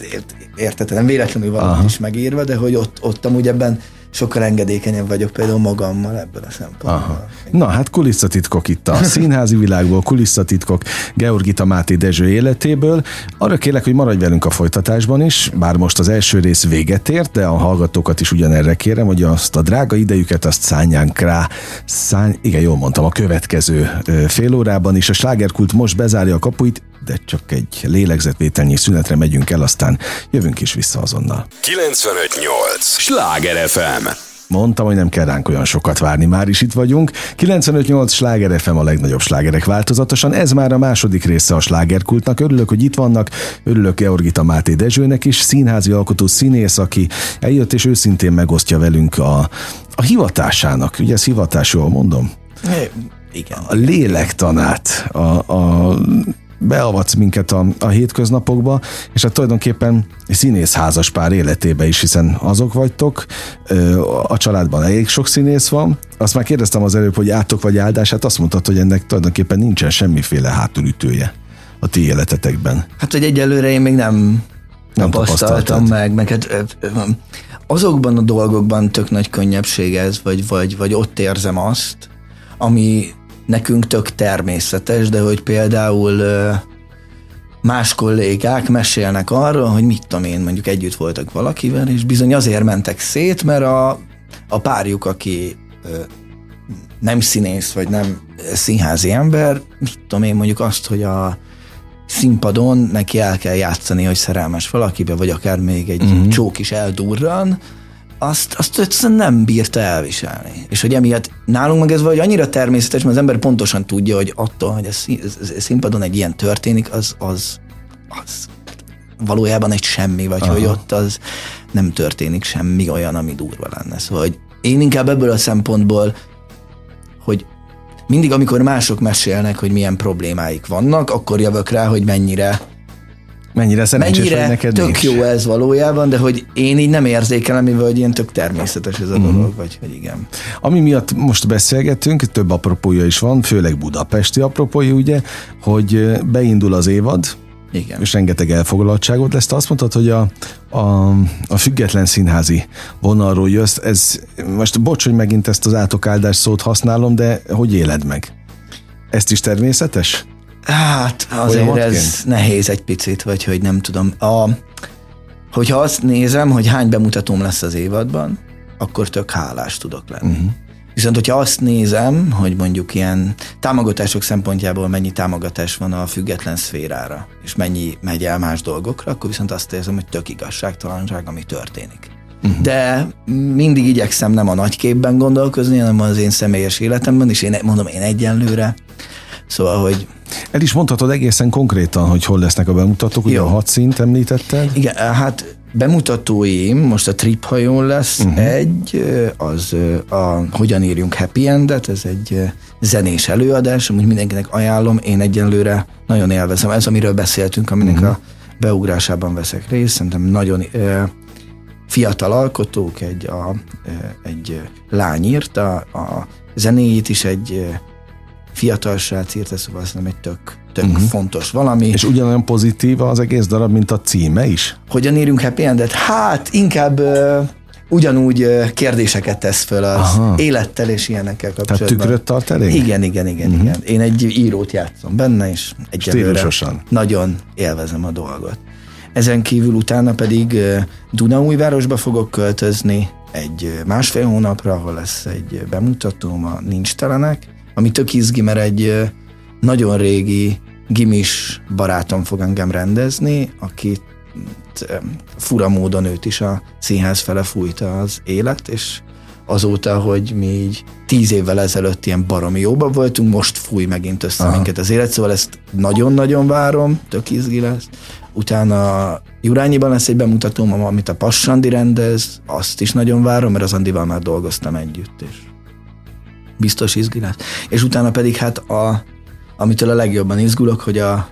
érted, nem véletlenül van is megírva, de hogy ott, ott amúgy ebben sokkal engedékenyebb vagyok például magammal ebből a szempontból. Aha. Na hát kulisszatitkok itt a színházi világból, kulisszatitkok Georgita Máté Dezső életéből. Arra kérlek, hogy maradj velünk a folytatásban is, bár most az első rész véget ért, de a hallgatókat is ugyanerre kérem, hogy azt a drága idejüket azt szállják rá. Szány, igen, jól mondtam, a következő fél órában is. A slágerkult most bezárja a kapuit, de csak egy lélegzetvételnyi szünetre megyünk el, aztán jövünk is vissza azonnal. 958! Sláger FM! Mondtam, hogy nem kell ránk olyan sokat várni, már is itt vagyunk. 958 Sláger FM a legnagyobb slágerek változatosan. Ez már a második része a slágerkultnak. Örülök, hogy itt vannak. Örülök Georgita Máté Dezsőnek is, színházi alkotó színész, aki eljött és őszintén megosztja velünk a, a hivatásának. Ugye ez hivatás, jól mondom? Igen. A lélektanát, a, a beavatsz minket a, a hétköznapokba, és hát tulajdonképpen színész házas pár életébe is, hiszen azok vagytok, a családban elég sok színész van. Azt már kérdeztem az előbb, hogy átok vagy áldás, hát azt mondtad, hogy ennek tulajdonképpen nincsen semmiféle hátulütője a ti életetekben. Hát, hogy egyelőre én még nem nem tapasztaltam meg, meg hát, azokban a dolgokban tök nagy könnyebbség ez, vagy, vagy, vagy ott érzem azt, ami nekünk tök természetes, de hogy például más kollégák mesélnek arról, hogy mit tudom én, mondjuk együtt voltak valakivel, és bizony azért mentek szét, mert a, a párjuk, aki nem színész, vagy nem színházi ember, mit tudom én, mondjuk azt, hogy a színpadon neki el kell játszani, hogy szerelmes valakibe, vagy akár még egy uh-huh. csók is eldurran, azt, azt egyszerűen nem bírta elviselni. És hogy emiatt nálunk meg ez vagy annyira természetes, mert az ember pontosan tudja, hogy attól, hogy a színpadon egy ilyen történik, az, az, az valójában egy semmi, vagy Aha. hogy ott az nem történik semmi olyan, ami durva lenne. Szóval, hogy én inkább ebből a szempontból, hogy mindig, amikor mások mesélnek, hogy milyen problémáik vannak, akkor jövök rá, hogy mennyire Mennyire szerencsés Mennyire neked tök nincs. jó ez valójában, de hogy én így nem érzékelem, mivel hogy ilyen tök természetes ez a uh-huh. dolog, vagy hogy igen. Ami miatt most beszélgetünk, több apropója is van, főleg budapesti apropója, ugye, hogy beindul az évad, igen. és rengeteg elfoglaltságot lesz. Te azt mondtad, hogy a, a, a független színházi vonalról jössz. Ez, most bocs, hogy megint ezt az átokáldás szót használom, de hogy éled meg? Ezt is természetes? Hát azért ez nehéz egy picit, vagy hogy nem tudom. A, hogyha azt nézem, hogy hány bemutatóm lesz az évadban, akkor tök hálás tudok lenni. Uh-huh. Viszont, hogyha azt nézem, hogy mondjuk ilyen támogatások szempontjából mennyi támogatás van a független szférára, és mennyi megy el más dolgokra, akkor viszont azt érzem, hogy tök igazságtalanság, ami történik. Uh-huh. De mindig igyekszem nem a nagy képben gondolkozni, hanem az én személyes életemben, és én mondom, én egyenlőre. Szóval, hogy el is mondhatod egészen konkrétan, hogy hol lesznek a bemutatók, ugye a hat szint említetted? Igen, hát bemutatóim, most a Trip hajón lesz uh-huh. egy, az a Hogyan írjunk happy endet, ez egy zenés előadás, amit mindenkinek ajánlom, én egyenlőre nagyon élvezem. Ez, amiről beszéltünk, aminek uh-huh. a beugrásában veszek részt, szerintem nagyon fiatal alkotók, egy, a, egy lány írta, a zenéjét is egy fiatal srác írta, szóval nem egy tök, tök uh-huh. fontos valami. És ugyanolyan pozitív az egész darab, mint a címe is? Hogyan írjunk happy endet? Hát inkább uh, ugyanúgy uh, kérdéseket tesz föl az Aha. élettel és ilyenekkel kapcsolatban. Tehát tükröt tart elég? Igen, igen, igen, uh-huh. igen. Én egy írót játszom benne, és egyelőre nagyon élvezem a dolgot. Ezen kívül utána pedig uh, Dunaújvárosba fogok költözni egy másfél hónapra, ahol lesz egy bemutatóm a Nincs Telenek, ami tök izgi, mert egy nagyon régi gimis barátom fog engem rendezni, aki fura módon őt is a színház fele fújta az élet, és azóta, hogy mi így tíz évvel ezelőtt ilyen baromi jóban voltunk, most fúj megint össze Aha. minket az élet, szóval ezt nagyon-nagyon várom, tök izgi lesz. Utána Jurányiban lesz egy bemutatóm, amit a Passandi rendez, azt is nagyon várom, mert az Andival már dolgoztam együtt, és biztos izgi lesz. És utána pedig hát a, amitől a legjobban izgulok, hogy a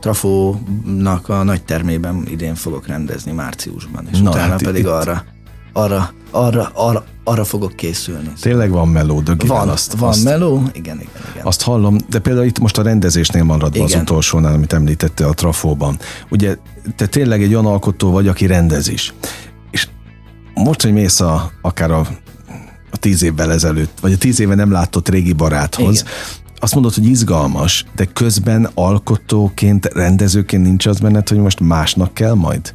Trafónak a nagy termében idén fogok rendezni márciusban, és Na, utána hát pedig itt. arra, arra, arra, arra, arra fogok készülni. Tényleg van meló, dögivel Van, azt, van azt, meló, igen, igen, igen. Azt hallom, de például itt most a rendezésnél maradva igen. az utolsónál, amit említette a Trafóban. Ugye te tényleg egy olyan alkotó vagy, aki rendez is most, hogy mész a, akár a, a tíz évvel ezelőtt, vagy a tíz éve nem látott régi baráthoz, Igen. azt mondod, hogy izgalmas, de közben alkotóként, rendezőként nincs az benned, hogy most másnak kell majd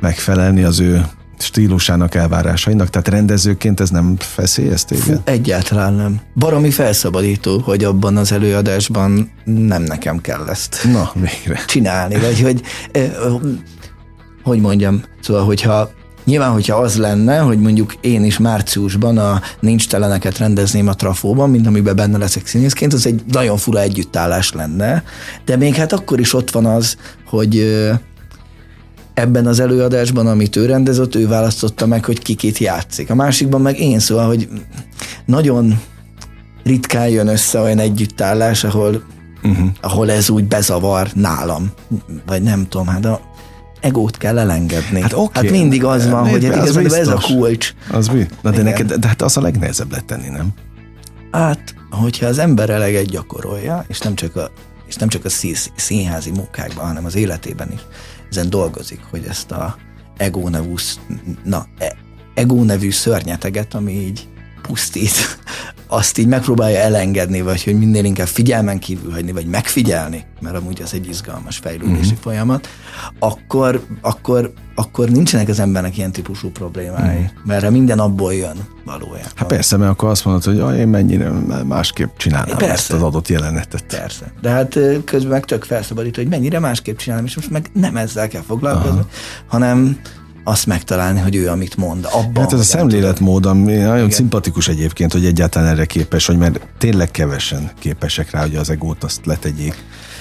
megfelelni az ő stílusának, elvárásainak? Tehát rendezőként ez nem feszélyez téged? Fú, egyáltalán nem. Baromi felszabadító, hogy abban az előadásban nem nekem kell ezt Na, végre. csinálni, vagy hogy hogy mondjam, szóval hogyha Nyilván, hogyha az lenne, hogy mondjuk én is márciusban a nincs teleneket rendezném a trafóban, mint amiben benne leszek színészként, az egy nagyon fura együttállás lenne, de még hát akkor is ott van az, hogy ebben az előadásban, amit ő rendezett, ő választotta meg, hogy kikit játszik. A másikban meg én, szóval, hogy nagyon ritkán jön össze olyan együttállás, ahol, uh-huh. ahol ez úgy bezavar nálam. Vagy nem tudom, hát a egót kell elengedni. Hát, okay. hát mindig az van, hogy hát igazából ez a kulcs. Az mi? Na de, neked, de hát az a legnehezebb lett tenni, nem? Hát, hogyha az ember eleget gyakorolja, és nem csak a, és nem csak a színházi munkákban, hanem az életében is, ezen dolgozik, hogy ezt a ego nevű, na, e, ego nevű szörnyeteget, ami így pusztít, azt így megpróbálja elengedni, vagy hogy minél inkább figyelmen kívül hagyni, vagy megfigyelni, mert amúgy az egy izgalmas fejlődési uh-huh. folyamat, akkor, akkor, akkor nincsenek az embernek ilyen típusú problémái, uh-huh. mert minden abból jön valójában. Hát persze, mert akkor azt mondod, hogy én mennyire másképp csinálnám persze. ezt az adott jelenetet. Persze, de hát közben meg tök felszabadít, hogy mennyire másképp csinálom, és most meg nem ezzel kell foglalkozni, Aha. hanem azt megtalálni, hogy ő amit mond. Abban, hát ez a szemléletmód, ami nagyon Igen. szimpatikus egyébként, hogy egyáltalán erre képes, hogy mert tényleg kevesen képesek rá, hogy az egót azt letegyék.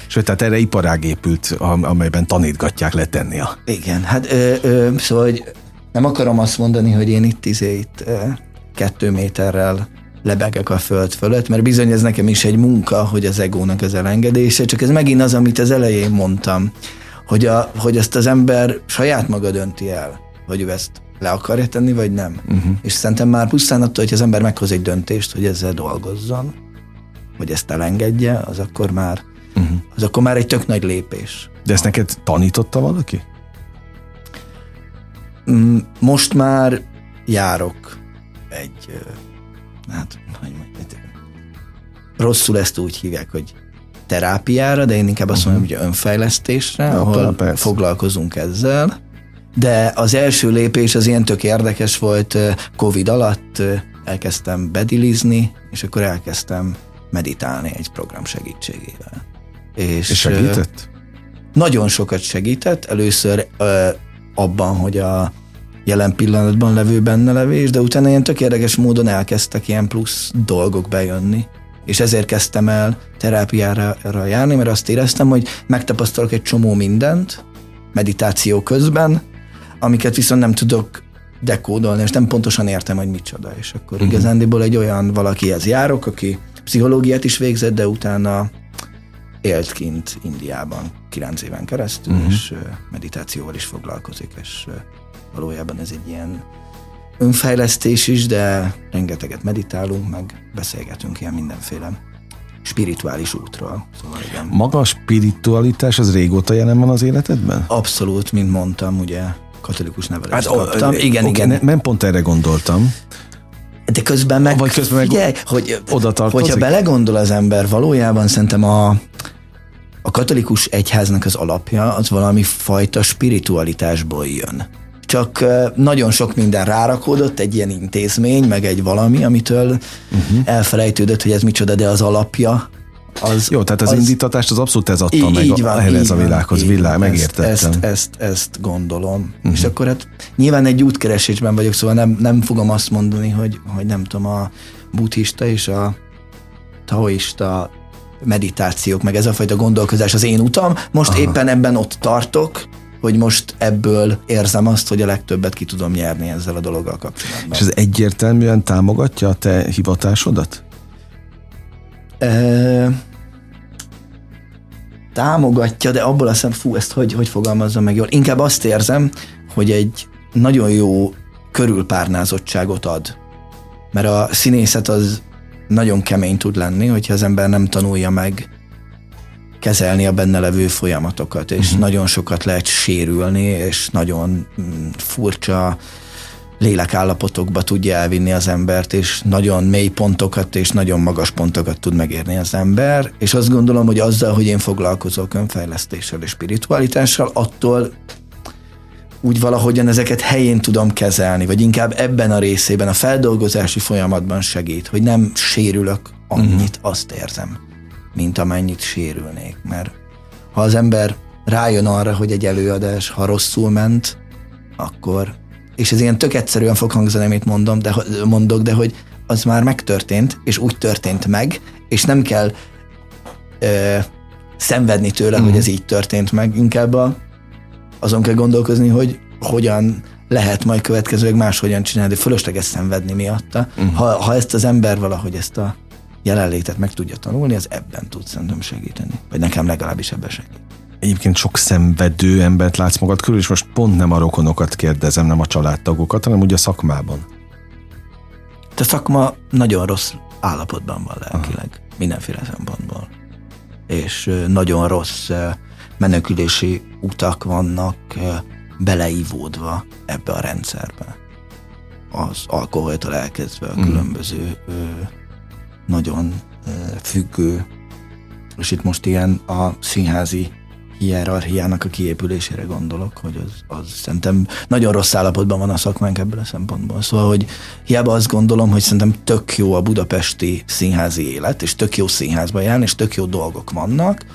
Sőt, tehát erre iparág épült, amelyben tanítgatják letenni a... Igen, hát ö, ö, szóval, hogy nem akarom azt mondani, hogy én itt izé itt ö, kettő méterrel lebegek a föld fölött, mert bizony ez nekem is egy munka, hogy az egónak az elengedése, csak ez megint az, amit az elején mondtam hogy, a, hogy ezt az ember saját maga dönti el, hogy ő ezt le akarja tenni, vagy nem. Uh-huh. És szerintem már pusztán attól, hogy az ember meghoz egy döntést, hogy ezzel dolgozzon, hogy ezt elengedje, az akkor már, uh-huh. az akkor már egy tök nagy lépés. De ezt neked tanította valaki? Mm, most már járok egy, hát, hogy mondjam, rosszul ezt úgy hívják, hogy terápiára, de én inkább azt mondom, hogy önfejlesztésre, ja, ahol persze. foglalkozunk ezzel. De az első lépés az ilyen tök érdekes volt, Covid alatt elkezdtem bedilizni, és akkor elkezdtem meditálni egy program segítségével. És, és segített? Nagyon sokat segített. Először abban, hogy a jelen pillanatban levő benne levés, de utána ilyen tök érdekes módon elkezdtek ilyen plusz dolgok bejönni és ezért kezdtem el terápiára járni, mert azt éreztem, hogy megtapasztalok egy csomó mindent meditáció közben, amiket viszont nem tudok dekódolni, és nem pontosan értem, hogy micsoda. És akkor uh-huh. igazándiból egy olyan valakihez járok, aki pszichológiát is végzett, de utána élt kint Indiában kilenc éven keresztül, uh-huh. és meditációval is foglalkozik, és valójában ez egy ilyen önfejlesztés is, de rengeteget meditálunk, meg beszélgetünk ilyen mindenféle spirituális útról. Szóval igen. Maga a spiritualitás az régóta jelen van az életedben? Abszolút, mint mondtam, ugye katolikus nevelést hát, kaptam. Igen, okay, igen. Nem pont erre gondoltam. De közben meg, Vagy közben meg figyelj, hogy, oda tartozik? hogyha belegondol az ember, valójában szerintem a, a katolikus egyháznak az alapja az valami fajta spiritualitásból jön csak nagyon sok minden rárakódott, egy ilyen intézmény, meg egy valami, amitől uh-huh. elfelejtődött, hogy ez micsoda, de az alapja az, Jó, tehát az, az indítatást az abszolút ez adta így, meg így van, ehhez a világhoz, világ, megértettem. Ezt, ezt, ezt, ezt gondolom. Uh-huh. És akkor hát nyilván egy útkeresésben vagyok, szóval nem, nem fogom azt mondani, hogy, hogy nem tudom, a buddhista és a taoista meditációk, meg ez a fajta gondolkozás az én utam. Most Aha. éppen ebben ott tartok, hogy most ebből érzem azt, hogy a legtöbbet ki tudom nyerni ezzel a dologgal kapcsolatban. És ez egyértelműen támogatja a te hivatásodat? E, támogatja, de abból a szem, fú, ezt hogy, hogy fogalmazzam meg jól. Inkább azt érzem, hogy egy nagyon jó körülpárnázottságot ad. Mert a színészet az nagyon kemény tud lenni, hogyha az ember nem tanulja meg kezelni a benne levő folyamatokat, és uh-huh. nagyon sokat lehet sérülni, és nagyon mm, furcsa lélekállapotokba tudja elvinni az embert, és nagyon mély pontokat és nagyon magas pontokat tud megérni az ember, és azt gondolom, hogy azzal, hogy én foglalkozok önfejlesztéssel és spiritualitással, attól úgy valahogyan ezeket helyén tudom kezelni, vagy inkább ebben a részében, a feldolgozási folyamatban segít, hogy nem sérülök annyit, uh-huh. azt érzem, mint amennyit sérülnék. Mert ha az ember rájön arra, hogy egy előadás, ha rosszul ment, akkor, és ez ilyen tök egyszerűen fog hangzani, amit mondom, de, mondok, de hogy az már megtörtént, és úgy történt meg, és nem kell ö, szenvedni tőle, uh-huh. hogy ez így történt meg, inkább a azon kell gondolkozni, hogy hogyan lehet majd következőleg máshogyan csinálni, fölösleges szenvedni miatta. Uh-huh. Ha, ha ezt az ember valahogy ezt a jelenlétet meg tudja tanulni, az ebben tud szerintem segíteni. Vagy nekem legalábbis ebben segít. Egyébként sok szenvedő embert látsz magad körül, és most pont nem a rokonokat kérdezem, nem a családtagokat, hanem úgy a szakmában. A szakma nagyon rossz állapotban van lelkileg, Aha. mindenféle szempontból. És nagyon rossz menekülési utak vannak beleívódva ebbe a rendszerbe. Az alkoholtól elkezdve a mhm. különböző ö, nagyon függő, és itt most ilyen a színházi hierarchiának a kiépülésére gondolok, hogy az, az szerintem nagyon rossz állapotban van a szakmánk ebből a szempontból. Szóval, hogy hiába azt gondolom, hogy szerintem tök jó a budapesti színházi élet, és tök jó színházba járni, és tök jó dolgok vannak,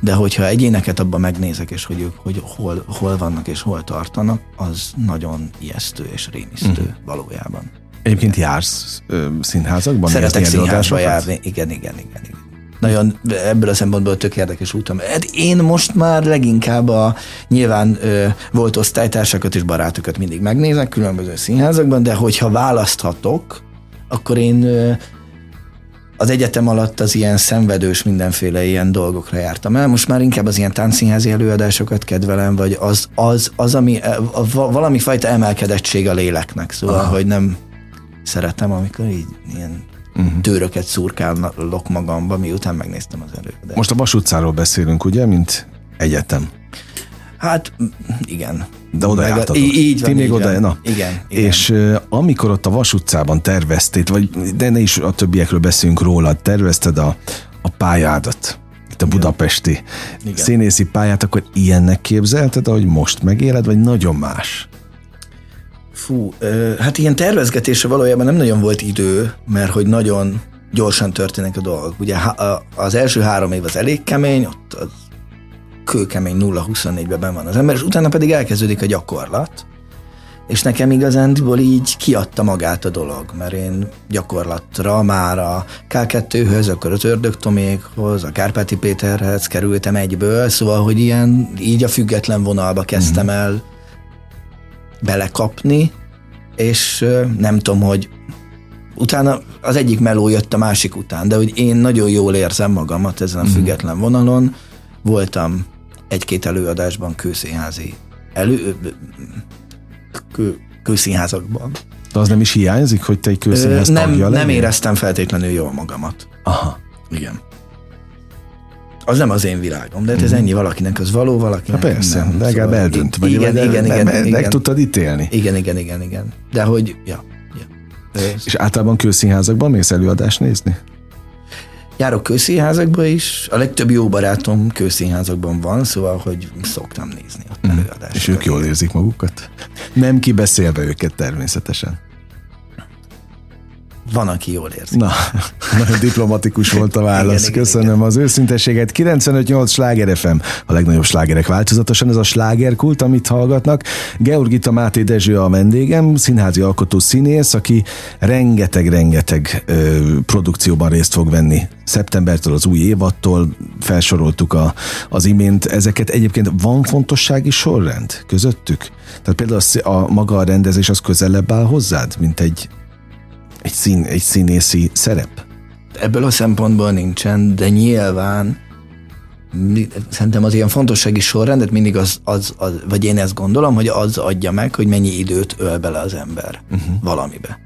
de hogyha egyéneket abban megnézek, és hogy ők hogy hol, hol vannak és hol tartanak, az nagyon ijesztő és rémisztő uh-huh. valójában. Egyébként jársz ö, színházakban? Szeretek színházba járni, igen, igen, igen, igen nagyon ebből a szempontból tök érdekes úton. Hát én most már leginkább a nyilván ö, volt osztálytársakat és barátokat mindig megnézek különböző színházakban, de hogyha választhatok, akkor én ö, az egyetem alatt az ilyen szenvedős mindenféle ilyen dolgokra jártam el. Most már inkább az ilyen táncszínházi előadásokat kedvelem, vagy az, az, az ami a, a, valami fajta emelkedettség a léleknek. Szóval, Aha. hogy nem szeretem, amikor így ilyen uh-huh. tőröket szurkálok magamba, miután megnéztem az előadást. Most a Vas utcáról beszélünk, ugye, mint egyetem? Hát igen. De oda jártatok. Így, így van, Ti még oda, na. Igen, igen. És uh, amikor ott a Vas utcában tervezték, vagy de ne is a többiekről beszélünk róla, tervezted a, a pályádat, itt a budapesti igen. színészi pályát, akkor ilyennek képzelted, ahogy most megéled, vagy nagyon más? Fú, hát ilyen tervezgetése valójában nem nagyon volt idő, mert hogy nagyon gyorsan történnek a dolgok. Ugye az első három év az elég kemény, ott az kőkemény 0-24-ben ben van az ember, és utána pedig elkezdődik a gyakorlat, és nekem igazándiból így kiadta magát a dolog, mert én gyakorlatra már a K2-höz, akkor az Ördög Tomékhoz, a Kárpáti Péterhez kerültem egyből, szóval, hogy ilyen így a független vonalba kezdtem mm-hmm. el belekapni, és nem tudom, hogy utána az egyik meló jött a másik után, de hogy én nagyon jól érzem magamat ezen a mhm. független vonalon. Voltam egy-két előadásban kőszínházi elő, kő, kőszínházakban. De az nem is hiányzik, hogy te egy kőszínház nem, tagja Nem éreztem feltétlenül jól magamat. Aha. Igen az nem az én világom, de hát ez mhm. ennyi valakinek, az való, valakinek Na persze, nem. de legalább szóval eldönt. Vagy igen, vagy igen, igen, meg, igen. Meg tudtad ítélni. Igen, igen, igen, igen. De hogy, ja. ja. És általában kőszínházakban mész előadást nézni? Járok kőszínházakba is, a legtöbb jó barátom kőszínházakban van, szóval, hogy szoktam nézni ott mm. előadásokat. És ők jól érzik magukat? Nem kibeszélve őket természetesen. Van, aki jól érzi. Na, nagyon diplomatikus volt a válasz. igen, Köszönöm igen, az őszintességet. 95-8 Sláger FM, a legnagyobb slágerek változatosan. Ez a slágerkult, amit hallgatnak. Georgita Máté Dezső a vendégem, színházi alkotó színész, aki rengeteg-rengeteg produkcióban részt fog venni. Szeptembertől az új évattól felsoroltuk a, az imént ezeket. Egyébként van fontossági sorrend közöttük? Tehát például a, a maga a rendezés az közelebb áll hozzád, mint egy egy, szín, egy színészi szerep? Ebből a szempontból nincsen, de nyilván szerintem az ilyen fontossági sorrendet mindig az, az, az, vagy én ezt gondolom, hogy az adja meg, hogy mennyi időt öl bele az ember uh-huh. valamibe.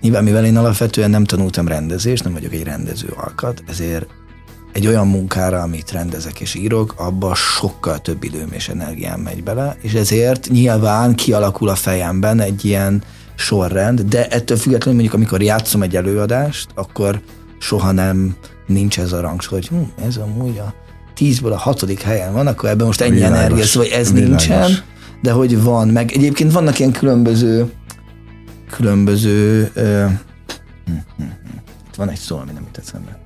Nyilván, mivel én alapvetően nem tanultam rendezést, nem vagyok egy rendező alkat, ezért egy olyan munkára, amit rendezek és írok, abba sokkal több időm és energiám megy bele, és ezért nyilván kialakul a fejemben egy ilyen sorrend, de ettől függetlenül mondjuk, amikor játszom egy előadást, akkor soha nem nincs ez a rang, hogy hm, ez amúgy a tízből a hatodik helyen van, akkor ebben most ennyi Világos. energia, vagy ez Világos. nincsen, de hogy van, meg egyébként vannak ilyen különböző különböző ö, hm, hm, hm. van egy szó, ami nem jut eszembe.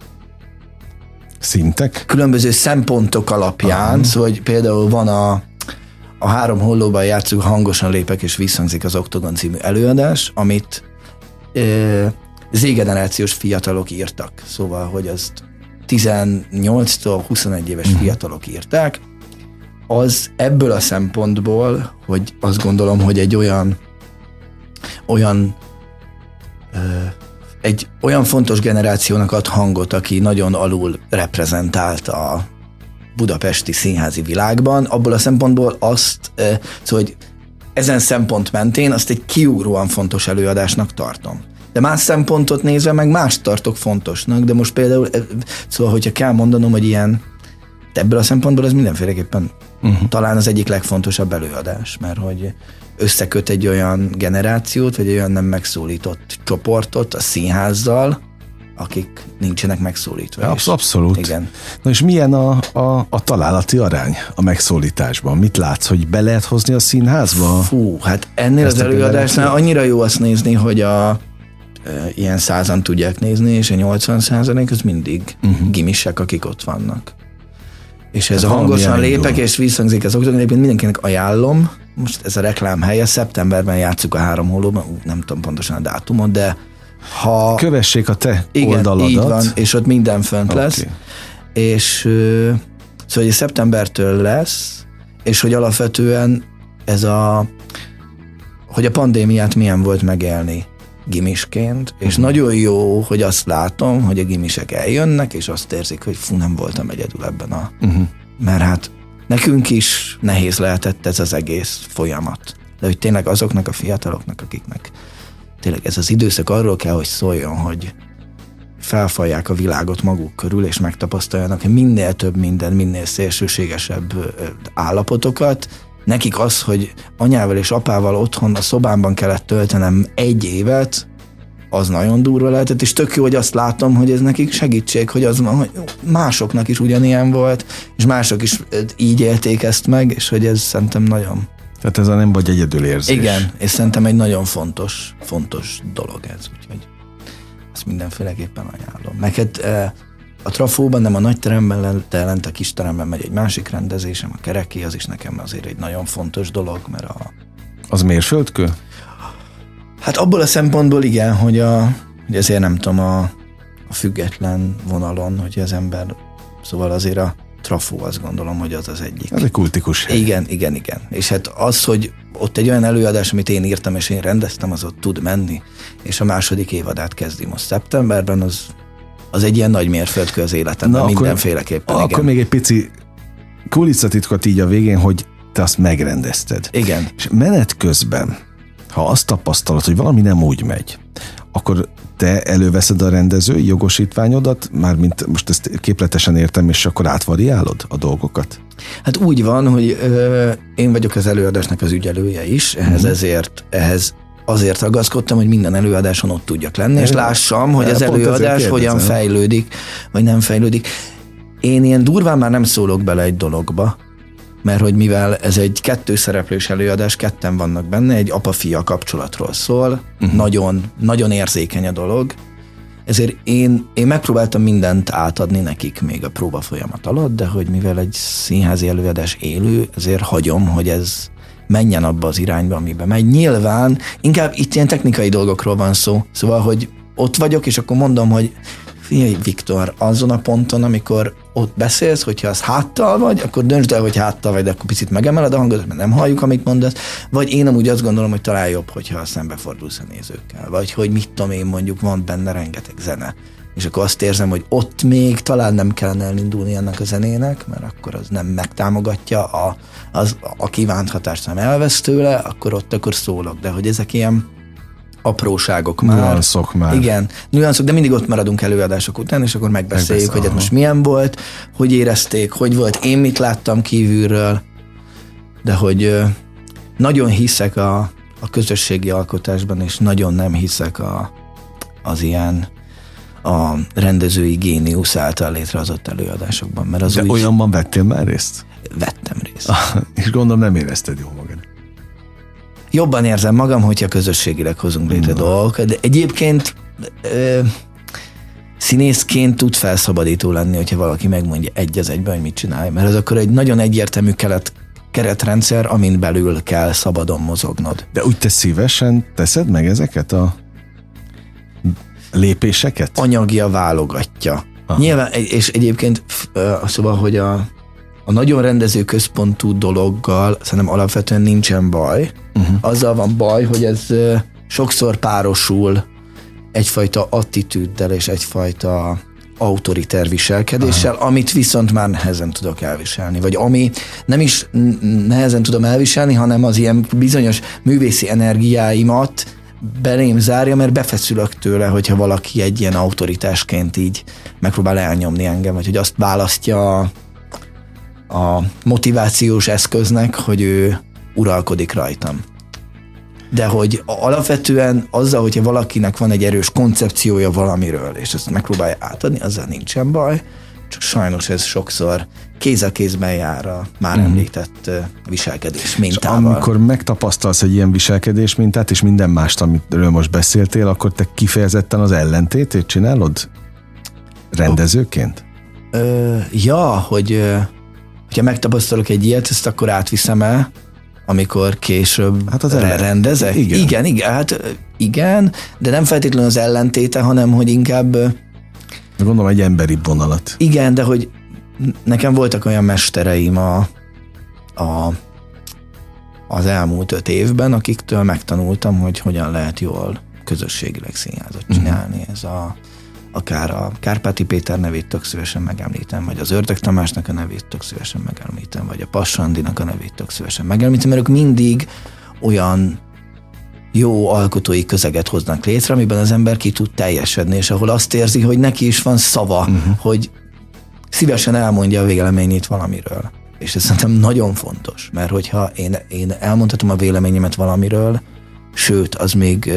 Szintek? Különböző szempontok alapján, Aha. szóval hogy például van a a három hollóban játszunk hangosan lépek és visszhangzik az Oktogon című előadás, amit ö, z-generációs fiatalok írtak. Szóval, hogy azt 18-tól 21 éves uh-huh. fiatalok írták. Az ebből a szempontból, hogy azt gondolom, hogy egy olyan olyan ö, egy olyan fontos generációnak ad hangot, aki nagyon alul reprezentált a budapesti színházi világban, abból a szempontból azt, szóval, hogy ezen szempont mentén azt egy kiugróan fontos előadásnak tartom. De más szempontot nézve meg más tartok fontosnak, de most például, szóval, hogyha kell mondanom, hogy ilyen, ebből a szempontból ez mindenféleképpen uh-huh. talán az egyik legfontosabb előadás, mert hogy összeköt egy olyan generációt, vagy olyan nem megszólított csoportot a színházzal, akik nincsenek megszólítva. Absz- abszolút. Igen. Na és milyen a, a, a találati arány a megszólításban? Mit látsz, hogy be lehet hozni a színházba? Fú, hát ennél Ezt az előadásnál annyira jó azt nézni, hogy a e, ilyen százan tudják nézni, és a 80 százalék az mindig uh-huh. gimisek, akik ott vannak. És ez hát a hangosan lépek, és visszhangzik az oktató, egyébként mindenkinek ajánlom, most ez a reklám helye, szeptemberben játszuk a három holóban, nem tudom pontosan a dátumot, de ha... Kövessék a te igen, oldaladat. így van, és ott minden fönt okay. lesz. És szóval hogy szeptembertől lesz, és hogy alapvetően ez a hogy a pandémiát milyen volt megélni gimisként, és uh-huh. nagyon jó, hogy azt látom, hogy a gimisek eljönnek, és azt érzik, hogy fú, nem voltam egyedül ebben a... Uh-huh. Mert hát nekünk is nehéz lehetett ez az egész folyamat. De hogy tényleg azoknak a fiataloknak, akiknek tényleg ez az időszak arról kell, hogy szóljon, hogy felfalják a világot maguk körül, és megtapasztaljanak minél több minden, minél szélsőségesebb állapotokat. Nekik az, hogy anyával és apával otthon a szobámban kellett töltenem egy évet, az nagyon durva lehetett, és tök jó, hogy azt látom, hogy ez nekik segítség, hogy az hogy másoknak is ugyanilyen volt, és mások is így élték ezt meg, és hogy ez szerintem nagyon tehát ez a nem vagy egyedül érzés. Igen, és szerintem egy nagyon fontos, fontos dolog ez, úgyhogy ezt mindenféleképpen ajánlom. Meg hát e, a trafóban, nem a nagy teremben, de lent a kis teremben megy egy másik rendezésem, a kereki, az is nekem azért egy nagyon fontos dolog, mert a... Az mérföldkő? Hát abból a szempontból igen, hogy, a, hogy azért nem tudom, a, a független vonalon, hogy az ember, szóval azért a trafó, azt gondolom, hogy az az egyik. Ez egy kultikus hely. Igen, igen, igen. És hát az, hogy ott egy olyan előadás, amit én írtam és én rendeztem, az ott tud menni, és a második évadát kezdi most szeptemberben, az, az egy ilyen nagy mérföldkő az életemben, Na, mindenféleképpen. Akkor, igen. még egy pici kulisszatitkot így a végén, hogy te azt megrendezted. Igen. És menet közben, ha azt tapasztalod, hogy valami nem úgy megy, akkor te előveszed a rendezői jogosítványodat, mármint most ezt képletesen értem, és akkor átvariálod a dolgokat? Hát úgy van, hogy ö, én vagyok az előadásnak az ügyelője is, ehhez mm. ezért, ehhez azért ragaszkodtam, hogy minden előadáson ott tudjak lenni, és lássam, hogy az előadás hogyan fejlődik, vagy nem fejlődik. Én ilyen durván már nem szólok bele egy dologba, mert hogy mivel ez egy kettőszereplős előadás, ketten vannak benne, egy apa-fia kapcsolatról szól, uh-huh. nagyon, nagyon érzékeny a dolog, ezért én, én megpróbáltam mindent átadni nekik még a próba folyamat alatt, de hogy mivel egy színházi előadás élő, ezért hagyom, hogy ez menjen abba az irányba, amibe megy. Nyilván inkább itt ilyen technikai dolgokról van szó, szóval, hogy ott vagyok, és akkor mondom, hogy figyelj Viktor, azon a ponton, amikor ott beszélsz, hogyha az háttal vagy, akkor döntsd el, hogy háttal vagy, de akkor picit megemeled a hangot, mert nem halljuk, amit mondasz, vagy én amúgy azt gondolom, hogy talán jobb, hogyha szembefordulsz a nézőkkel, vagy hogy mit tudom én mondjuk, van benne rengeteg zene, és akkor azt érzem, hogy ott még talán nem kellene elindulni ennek a zenének, mert akkor az nem megtámogatja a, az, a kívánt hatást, hanem elvesz tőle, akkor ott akkor szólok, de hogy ezek ilyen apróságok már. Nüanszok már. Igen, nüanszok, de mindig ott maradunk előadások után, és akkor megbeszéljük, hogy ez most milyen volt, hogy érezték, hogy volt, én mit láttam kívülről, de hogy nagyon hiszek a, a közösségi alkotásban, és nagyon nem hiszek a, az ilyen a rendezői géniusz által létrehozott előadásokban. Mert az De úgy olyanban vettél már részt? vettem részt. És gondolom nem érezted jól magad. Jobban érzem magam, hogyha közösségileg hozunk létre Na. dolgokat, de egyébként ö, színészként tud felszabadító lenni, hogyha valaki megmondja egy az egyben, hogy mit csinálj, mert az akkor egy nagyon egyértelmű kelet, keretrendszer, amin belül kell szabadon mozognod. De úgy te szívesen teszed meg ezeket a lépéseket? anyagja válogatja. Aha. Nyilván, és egyébként szóval, hogy a, a nagyon rendező központú dologgal szerintem alapvetően nincsen baj. Uh-huh. Azzal van baj, hogy ez sokszor párosul egyfajta attitűddel és egyfajta autoriter viselkedéssel, Aha. amit viszont már nehezen tudok elviselni. Vagy ami nem is nehezen tudom elviselni, hanem az ilyen bizonyos művészi energiáimat belém zárja, mert befeszülök tőle, hogyha valaki egy ilyen autoritásként így megpróbál elnyomni engem, vagy hogy azt választja a, motivációs eszköznek, hogy ő uralkodik rajtam. De hogy alapvetően azzal, hogyha valakinek van egy erős koncepciója valamiről, és ezt megpróbálja átadni, azzal nincsen baj, csak sajnos ez sokszor kéz a kézben jár a már említett ö, viselkedés És mintával. amikor megtapasztalsz egy ilyen viselkedés mintát, és minden mást, amiről most beszéltél, akkor te kifejezetten az ellentétét csinálod? Rendezőként? Ö, ja, hogy hogyha megtapasztalok egy ilyet, ezt akkor átviszem el, amikor később Hát az ellen- rendezek? igen. igen, igen, hát igen, de nem feltétlenül az ellentéte, hanem hogy inkább Gondolom egy emberi vonalat. igen, de hogy nekem voltak olyan mestereim a, a az elmúlt öt évben, akiktől megtanultam, hogy hogyan lehet jól közösségileg színházat csinálni. Ez a, akár a Kárpáti Péter nevét tök szívesen megemlítem, vagy az Ördög Tamásnak a nevét tök szívesen megemlítem, vagy a Passandinak a nevét tök szívesen megemlítem, mert ők mindig olyan jó alkotói közeget hoznak létre, amiben az ember ki tud teljesedni, és ahol azt érzi, hogy neki is van szava, uh-huh. hogy szívesen elmondja a véleményét valamiről. És ez szerintem nagyon fontos, mert hogyha én, én elmondhatom a véleményemet valamiről, sőt, az még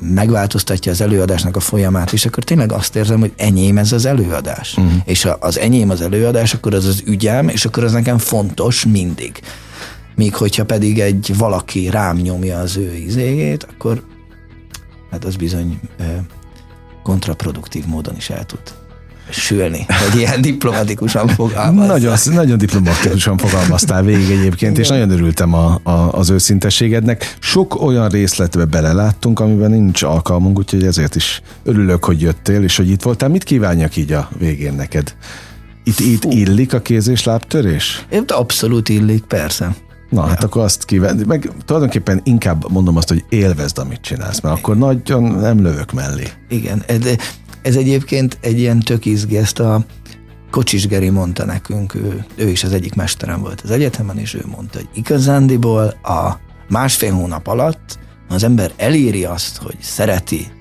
megváltoztatja az előadásnak a folyamát, és akkor tényleg azt érzem, hogy enyém ez az előadás. Uh-huh. És ha az enyém az előadás, akkor az az ügyem, és akkor az nekem fontos mindig. Míg hogyha pedig egy valaki rám nyomja az ő izégét, akkor hát az bizony kontraproduktív módon is el tud sülni, hogy ilyen diplomatikusan fogalmaz. Nagyon, nagyon diplomatikusan fogalmaztál végig egyébként, és nagyon örültem a, a, az őszintességednek. Sok olyan részletbe beleláttunk, amiben nincs alkalmunk, úgyhogy ezért is örülök, hogy jöttél, és hogy itt voltál. Mit kívánjak így a végén neked? Itt, itt illik a kéz és lábtörés? Én Abszolút illik, persze. Na, hát akkor azt kíván, meg tulajdonképpen inkább mondom azt, hogy élvezd, amit csinálsz, mert akkor nagyon nem lövök mellé. Igen, ez, ez egyébként egy ilyen tök izgi, ezt a Kocsis Geri mondta nekünk, ő, ő is az egyik mesterem volt az egyetemen, és ő mondta, hogy igazándiból a másfél hónap alatt az ember eléri azt, hogy szereti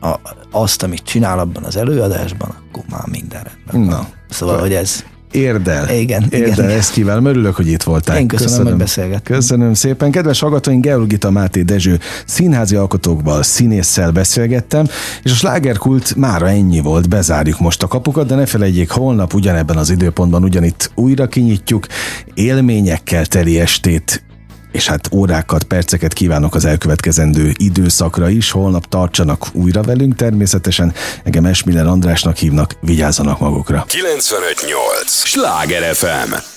a, azt, amit csinál abban az előadásban, akkor már minden rendben. Na. Szóval, hogy ez Érdel. Igen, Érdel, igen. ezt kívánom. Örülök, hogy itt voltál. Én köszönöm, hogy beszélgettünk. Köszönöm szépen. Kedves hallgatóink, Georgita Máté Dezső színházi alkotókból színésszel beszélgettem, és a slágerkult mára ennyi volt, bezárjuk most a kapukat, de ne felejtjék, holnap ugyanebben az időpontban ugyanitt újra kinyitjuk, élményekkel teli estét és hát órákat, perceket kívánok az elkövetkezendő időszakra is. Holnap tartsanak újra velünk természetesen. Engem Esmiller Andrásnak hívnak, vigyázzanak magukra. 958! Sláger FM!